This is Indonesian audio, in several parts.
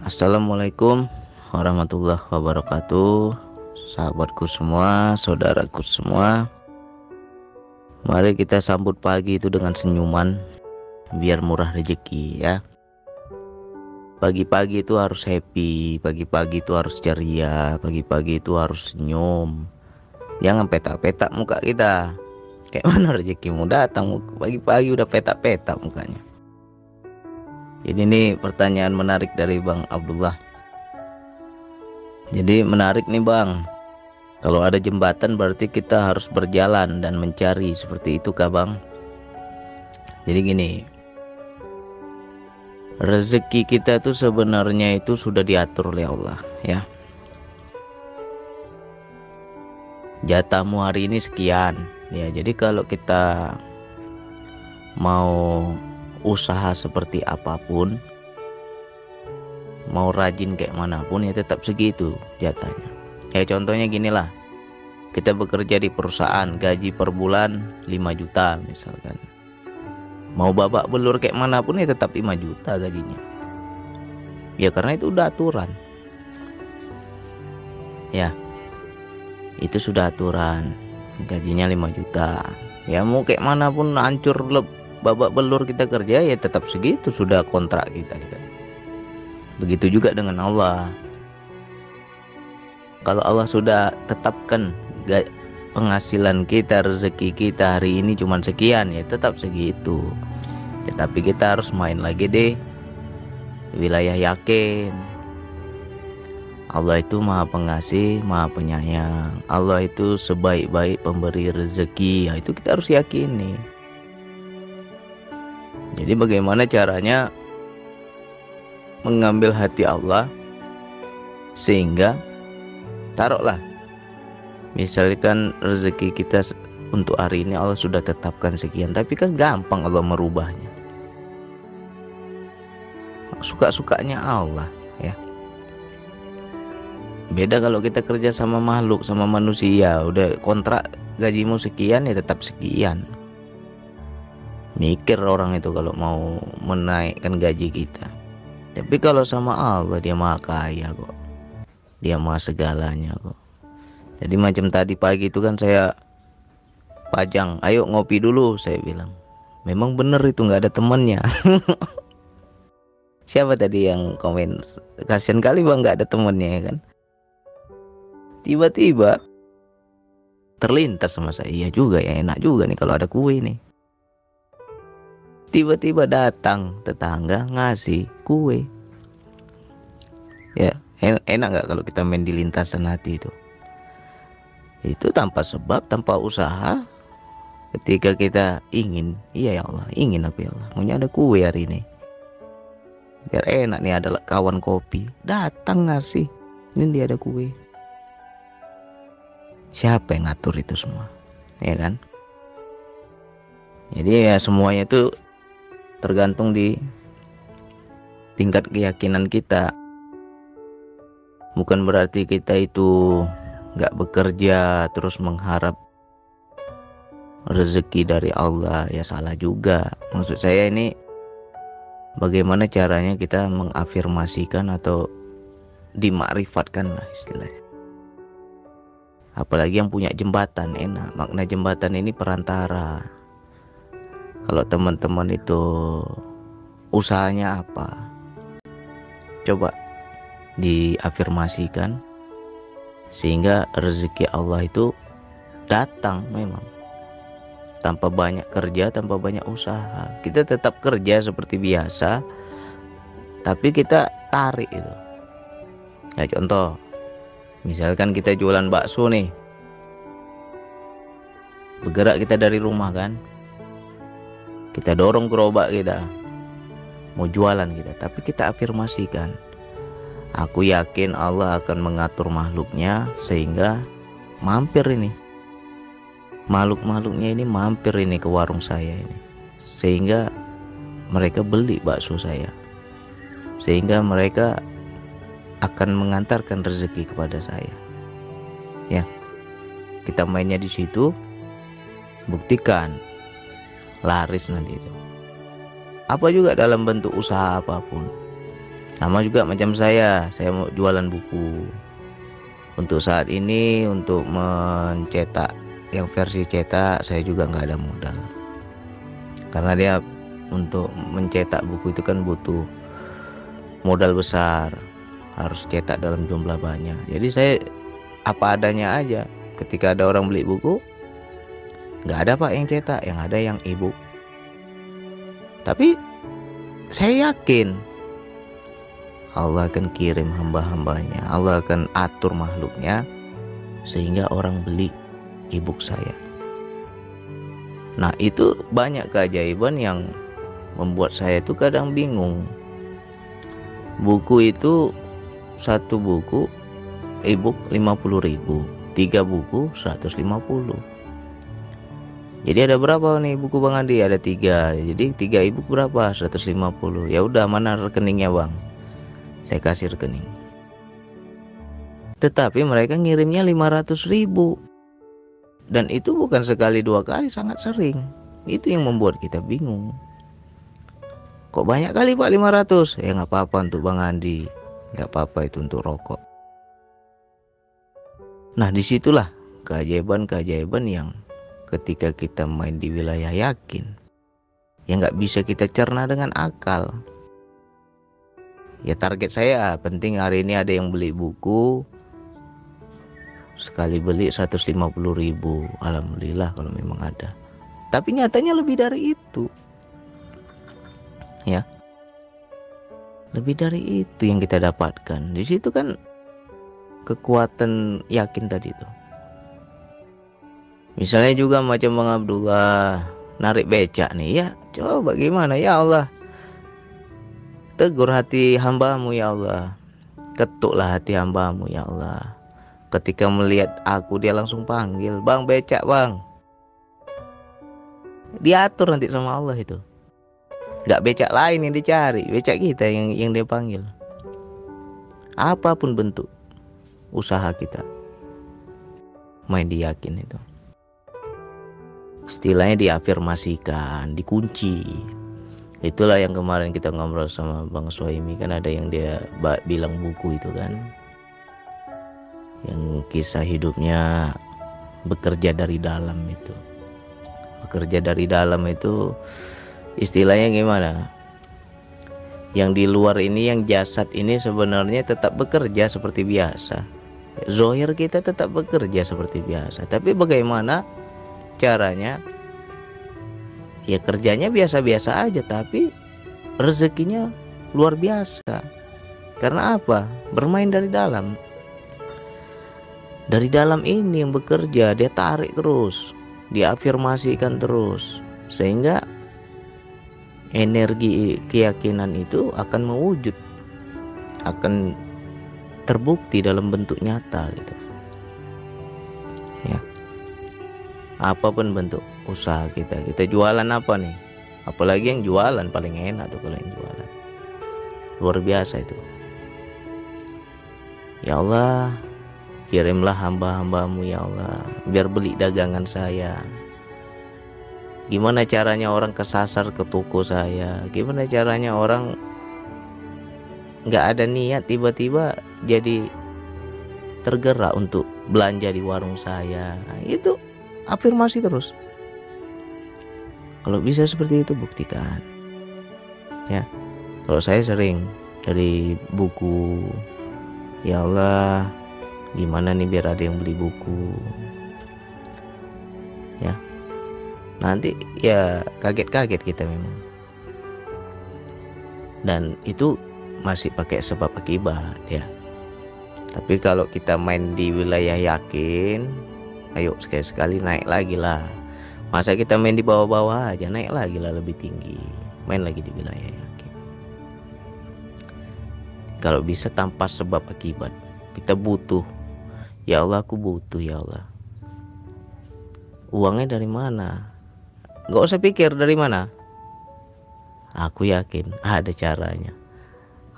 Assalamualaikum warahmatullahi wabarakatuh Sahabatku semua, saudaraku semua. Mari kita sambut pagi itu dengan senyuman Biar murah rezeki ya. Pagi-pagi itu harus happy Pagi-pagi itu harus ceria Pagi-pagi itu harus senyum. Jangan petak-petak muka kita. Kayak mana rezekimu datang? Pagi-pagi udah petak-petak mukanya jadi ini pertanyaan menarik dari Bang Abdullah. Jadi menarik nih Bang. Kalau ada jembatan berarti kita harus berjalan dan mencari seperti itu kah Bang? Jadi gini. Rezeki kita itu sebenarnya itu sudah diatur oleh Allah ya. Jatahmu hari ini sekian. Ya, jadi kalau kita mau usaha seperti apa pun mau rajin kayak mana pun ya tetap segitu jatahnya. Ya contohnya gini lah kita bekerja di perusahaan gaji per bulan 5 juta misalkan. Mau babak belur kayak mana pun ya tetap 5 juta gajinya. Ya karena itu udah aturan. Ya itu sudah aturan. Gajinya 5 juta. Ya mau kayak mana pun hancur babak belur kita kerja ya tetap segitu sudah kontrak kita kan. Begitu juga dengan Allah. Kalau Allah sudah tetapkan penghasilan kita, rezeki kita hari ini cuma sekian ya tetap segitu. Tetapi kita harus main lagi deh wilayah yakin. Allah itu maha pengasih, maha penyayang. Allah itu sebaik-baik pemberi rezeki. Ya, itu kita harus yakini. Jadi bagaimana caranya mengambil hati Allah sehingga taruhlah misalkan rezeki kita untuk hari ini Allah sudah tetapkan sekian tapi kan gampang Allah merubahnya. Suka-sukanya Allah ya. Beda kalau kita kerja sama makhluk sama manusia udah kontrak gajimu sekian ya tetap sekian mikir orang itu kalau mau menaikkan gaji kita. Tapi kalau sama Allah dia maha kaya kok. Dia maha segalanya kok. Jadi macam tadi pagi itu kan saya pajang ayo ngopi dulu saya bilang. Memang bener itu nggak ada temannya. Siapa tadi yang komen? Kasihan kali bang nggak ada temannya ya kan? Tiba-tiba terlintas sama saya. Iya juga ya enak juga nih kalau ada kue nih tiba-tiba datang tetangga ngasih kue. Ya enak nggak kalau kita main di lintasan hati itu? Itu tanpa sebab tanpa usaha. Ketika kita ingin iya ya Allah ingin aku ya Allah. Maunya ada kue hari ini. Biar enak nih adalah kawan kopi. Datang ngasih ini dia ada kue. Siapa yang ngatur itu semua? Ya kan? Jadi ya semuanya itu tergantung di tingkat keyakinan kita. Bukan berarti kita itu nggak bekerja terus mengharap rezeki dari Allah. Ya salah juga. Maksud saya ini bagaimana caranya kita mengafirmasikan atau dimakrifatkan lah istilahnya. Apalagi yang punya jembatan enak. Makna jembatan ini perantara kalau teman-teman itu usahanya apa? Coba diafirmasikan sehingga rezeki Allah itu datang memang. Tanpa banyak kerja tanpa banyak usaha. Kita tetap kerja seperti biasa tapi kita tarik itu. Ya contoh misalkan kita jualan bakso nih. Bergerak kita dari rumah kan kita dorong gerobak kita. Mau jualan kita tapi kita afirmasikan. Aku yakin Allah akan mengatur makhluknya sehingga mampir ini. Makhluk-makhluknya ini mampir ini ke warung saya ini. Sehingga mereka beli bakso saya. Sehingga mereka akan mengantarkan rezeki kepada saya. Ya kita mainnya di situ. Buktikan laris nanti itu. Apa juga dalam bentuk usaha apa pun. Sama juga macam saya saya mau jualan buku. Untuk saat ini untuk mencetak yang versi cetak saya juga nggak ada modal. Karena dia untuk mencetak buku itu kan butuh modal besar. Harus cetak dalam jumlah banyak. Jadi saya apa adanya aja. Ketika ada orang beli buku nggak ada pak yang cetak yang ada yang ibu. Tapi saya yakin Allah akan kirim hamba-hambanya Allah akan atur makhluknya sehingga orang beli ibu saya. Nah itu banyak keajaiban yang membuat saya itu kadang bingung. Buku itu satu buku ebook 50 ribu tiga buku 150 jadi ada berapa nih buku Bang Andi? Ada tiga. Jadi tiga ebook berapa? 150 ya udah mana rekeningnya Bang? Saya kasih rekening. Tetapi mereka ngirimnya 500 ribu. Dan itu bukan sekali dua kali sangat sering. Itu yang membuat kita bingung. Kok banyak kali pak 500 ya nggak apa-apa untuk Bang Andi. Nggak apa-apa itu untuk rokok. Nah di situlah keajaiban-keajaiban yang ketika kita main di wilayah yakin. Yang nggak bisa kita cerna dengan akal. Ya target saya penting hari ini ada yang beli buku. Sekali beli 150 ribu. Alhamdulillah kalau memang ada. Tapi nyatanya lebih dari itu. Ya. Lebih dari itu yang kita dapatkan. Di situ kan kekuatan yakin tadi itu misalnya juga macam Bang Abdullah narik becak nih ya coba gimana ya Allah. Tegur hati hambamu ya Allah. Ketuklah hati hambamu ya Allah. Ketika melihat aku dia langsung panggil bang becak bang. Diatur nanti sama Allah itu. Nggak becak lain yang dicari becak kita yang yang dia panggil. Apa pun bentuk usaha kita. Main diyakin itu istilahnya diafirmasikan dikunci. Itulah yang kemarin kita ngobrol sama Bang Suhaimi kan ada yang dia bilang buku itu kan. Yang kisah hidupnya bekerja dari dalam itu. Bekerja dari dalam itu istilahnya gimana? Yang di luar ini yang jasad ini sebenarnya tetap bekerja seperti biasa. Zohir kita tetap bekerja seperti biasa. Tapi bagaimana caranya ya kerjanya biasa-biasa aja tapi rezekinya luar biasa. Karena apa? Bermain dari dalam. Dari dalam ini yang bekerja dia tarik terus diafirmasikan terus sehingga energi keyakinan itu akan mewujud akan terbukti dalam bentuk nyata gitu apa pun bentuk usaha kita. Kita jualan apa nih? Apalagi yang jualan paling enak tuh kalau yang jualan. Luar biasa itu. Ya Allah kirimlah hamba-hambamu ya Allah biar beli dagangan saya. Gimana caranya orang kesasar ke toko saya? Gimana caranya orang nggak ada niat tiba-tiba jadi tergerak untuk belanja di warung saya? Nah, itu afirmasi terus. Kalau bisa seperti itu buktikan. Ya. Kalau saya sering dari buku Ya Allah, gimana nih biar ada yang beli buku? Ya, nanti ya kaget-kaget kita memang dan itu masih pakai sebab akibat ya tapi kalau kita main di wilayah yakin ayo sekali-sekali naik lagi lah masa kita main di bawah-bawah aja naik lagi lah lebih tinggi main lagi di wilayah yakin kalau bisa tanpa sebab akibat kita butuh ya Allah aku butuh ya Allah uangnya dari mana Gak usah pikir dari mana. Aku yakin ada caranya.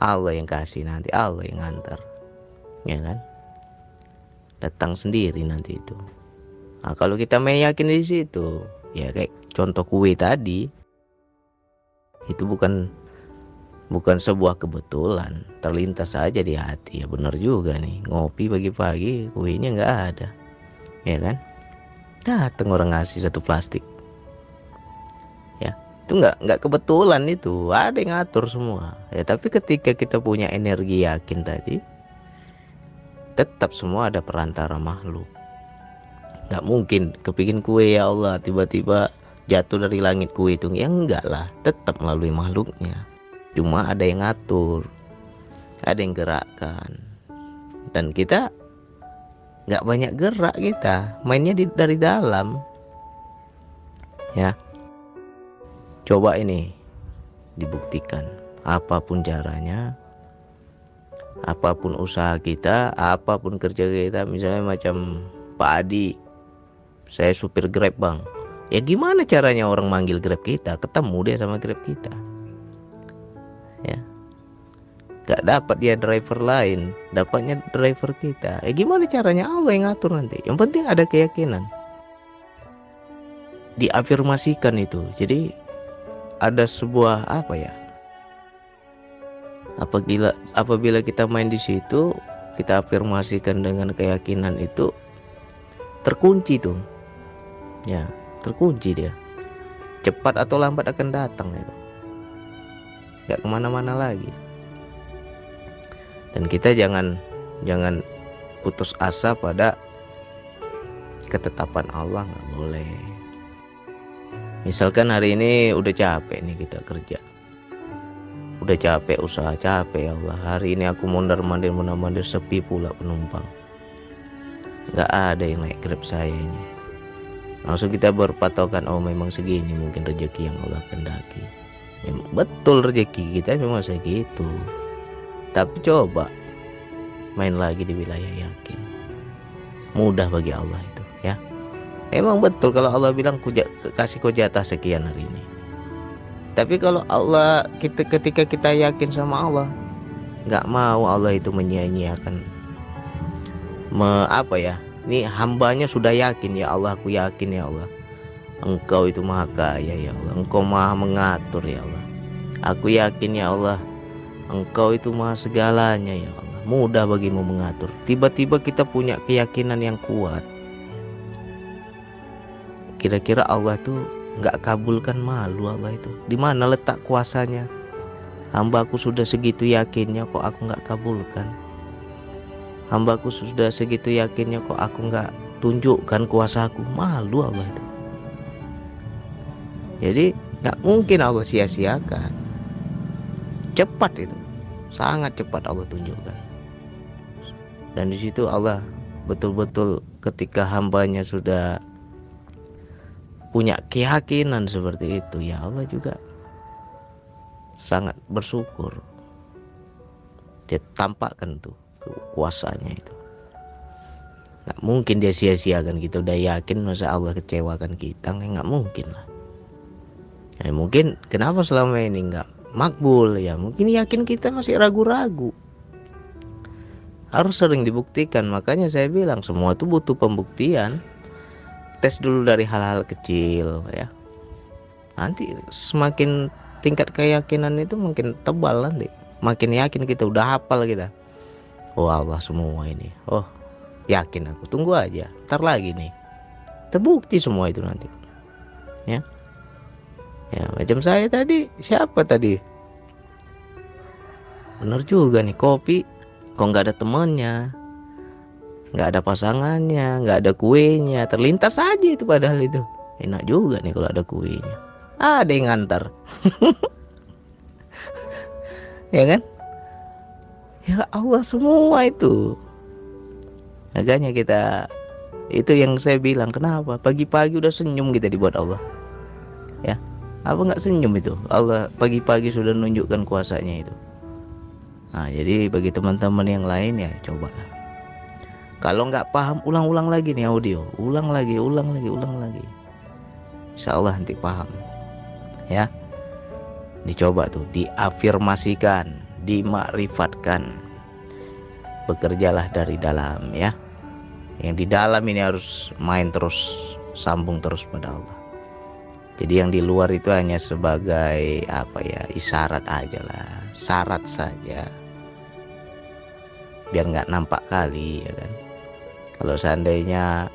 Allah yang kasih nanti, Allah yang ngantar. Ya kan? Datang sendiri nanti itu. Nah, kalau kita meyakin di situ, ya kayak contoh kue tadi, itu bukan bukan sebuah kebetulan. Terlintas saja di hati ya benar juga nih. Ngopi pagi-pagi kuenya nggak ada. Ya kan? Datang orang ngasih satu plastik. Ya itu nggak nggak kebetulan itu. Ada yang ngatur semua. Ya tapi ketika kita punya energi yakin tadi tetap semua ada perantara makhluk nggak mungkin. Kepingin kue ya Allah. Tiba-tiba jatuh dari langit kue itu. Ya enggak lah. Tetap melalui makhluknya. Cuma ada yang ngatur. Ada yang gerakkan. Dan kita nggak banyak gerak kita. Mainnya di, dari dalam. Ya. Coba ini dibuktikan. Apa pun caranya apa pun usaha kita apa pun kerja kita misalnya macam Pak Adi saya supir grab bang. Ya gimana caranya orang manggil grab kita? Ketemu dia sama grab kita. Ya. Gak dapat dia driver lain. Dapatnya driver kita. Eh gimana caranya? Allah yang ngatur nanti. Yang penting ada keyakinan. Diafirmasikan itu. Jadi ada sebuah apa ya? Apabila apabila kita main di situ kita afirmasikan dengan keyakinan itu terkunci tuh ya terkunci dia. Cepat atau lambat akan datang itu nggak ke mana-mana lagi. Dan kita jangan jangan putus asa pada ketetapan Allah nggak boleh. Misalkan hari ini udah capek nih kita kerja. Udah capek usaha capek ya Allah. Hari ini aku mondar mandir mondar mandir sepi pula penumpang. Nggak ada yang naik grab saya ini langsung kita berpatokan oh memang segini mungkin rezeki yang Allah kendaki memang betul rezeki kita memang segitu. Tapi coba main lagi di wilayah yakin. Mudah bagi Allah itu ya. Emang betul kalau Allah bilang kuja, kasih kau jatah sekian hari ini. Tapi kalau Allah kita ketika kita yakin sama Allah nggak mau Allah itu menyia-nyiakan me, apa ya ini hambanya sudah yakin ya Allah aku yakin ya Allah. Engkau itu maha kaya ya Allah. Engkau maha mengatur ya Allah. Aku yakin ya Allah Engkau itu maha segalanya ya Allah. Mudah bagimu mengatur. Tiba-tiba kita punya keyakinan yang kuat. Kira-kira Allah itu nggak kabulkan malu Allah itu. Di mana letak kuasanya? Hamba aku sudah segitu yakinnya kok aku nggak kabulkan hambaku sudah segitu yakinnya kok aku nggak tunjukkan kuasaku malu Allah itu. Jadi nggak mungkin Allah sia-siakan. Cepat itu. Sangat cepat Allah tunjukkan. Dan di situ Allah betul-betul ketika hambanya sudah punya keyakinan seperti itu ya Allah juga sangat bersyukur. Dia tampakkan tuh kekuasaannya itu. Nggak mungkin dia sia-siakan kita udah yakin masa Allah kecewakan kita? Nggak mungkin lah. Ya, mungkin kenapa selama ini nggak makbul? Ya mungkin yakin kita masih ragu-ragu. Harus sering dibuktikan. Makanya saya bilang semua itu butuh pembuktian. Tes dulu dari hal-hal kecil ya. Nanti semakin tingkat keyakinan itu makin tebal nanti. Makin yakin kita udah hafal kita oh Allah semua ini. Oh yakin aku. Tunggu aja. Ntar lagi nih. Terbukti semua itu nanti. Ya. Ya macam saya tadi siapa tadi? Bener juga nih kopi. Kok nggak ada temannya? Nggak ada pasangannya nggak ada kuenya. Terlintas aja itu padahal itu. Enak juga nih kalau ada kuenya. Ada yang ngantar. Ya kan ya Allah semua itu. Makanya kita itu yang saya bilang kenapa? Pagi-pagi udah senyum kita dibuat Allah. Ya apa nggak senyum itu? Allah pagi-pagi sudah nunjukkan kuasanya itu. Nah jadi bagi teman-teman yang lain ya cobalah kalau nggak paham ulang-ulang lagi nih audio. Ulang lagi ulang lagi ulang lagi. Insya Allah nanti paham. Ya dicoba tuh diafirmasikan dimakrifatkan. Bekerjalah dari dalam ya. Yang di dalam ini harus main terus sambung terus pada Allah. Jadi yang di luar itu hanya sebagai apa ya isyarat aja lah syarat saja. Biar nggak nampak kali ya kan. Kalau seandainya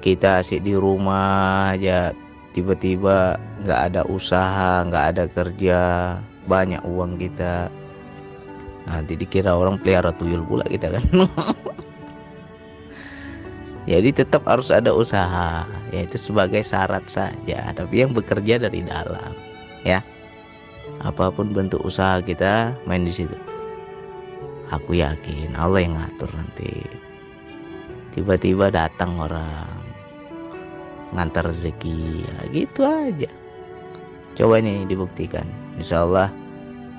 kita asik di rumah aja tiba-tiba nggak ada usaha nggak ada kerja banyak uang kita. Nanti dikira orang pelihara tuyul pula kita kan. Jadi tetap harus ada usaha yaitu sebagai syarat saja. Tapi yang bekerja dari dalam ya. Apa pun bentuk usaha kita main di situ. Aku yakin Allah yang ngatur nanti. Tiba-tiba datang orang ngantar rezeki ya, gitu aja. Coba ini dibuktikan insya Allah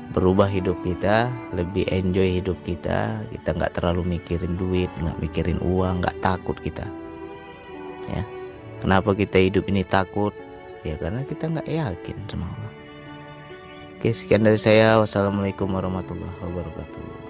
berubah hidup kita lebih enjoy hidup kita. Kita nggak terlalu mikirin duit nggak mikirin uang nggak takut kita. Ya. Kenapa kita hidup ini takut? Ya karena kita nggak yakin sama Allah. Oke sekian dari saya. Wassalamualaikum warahmatullahi wabarakatuh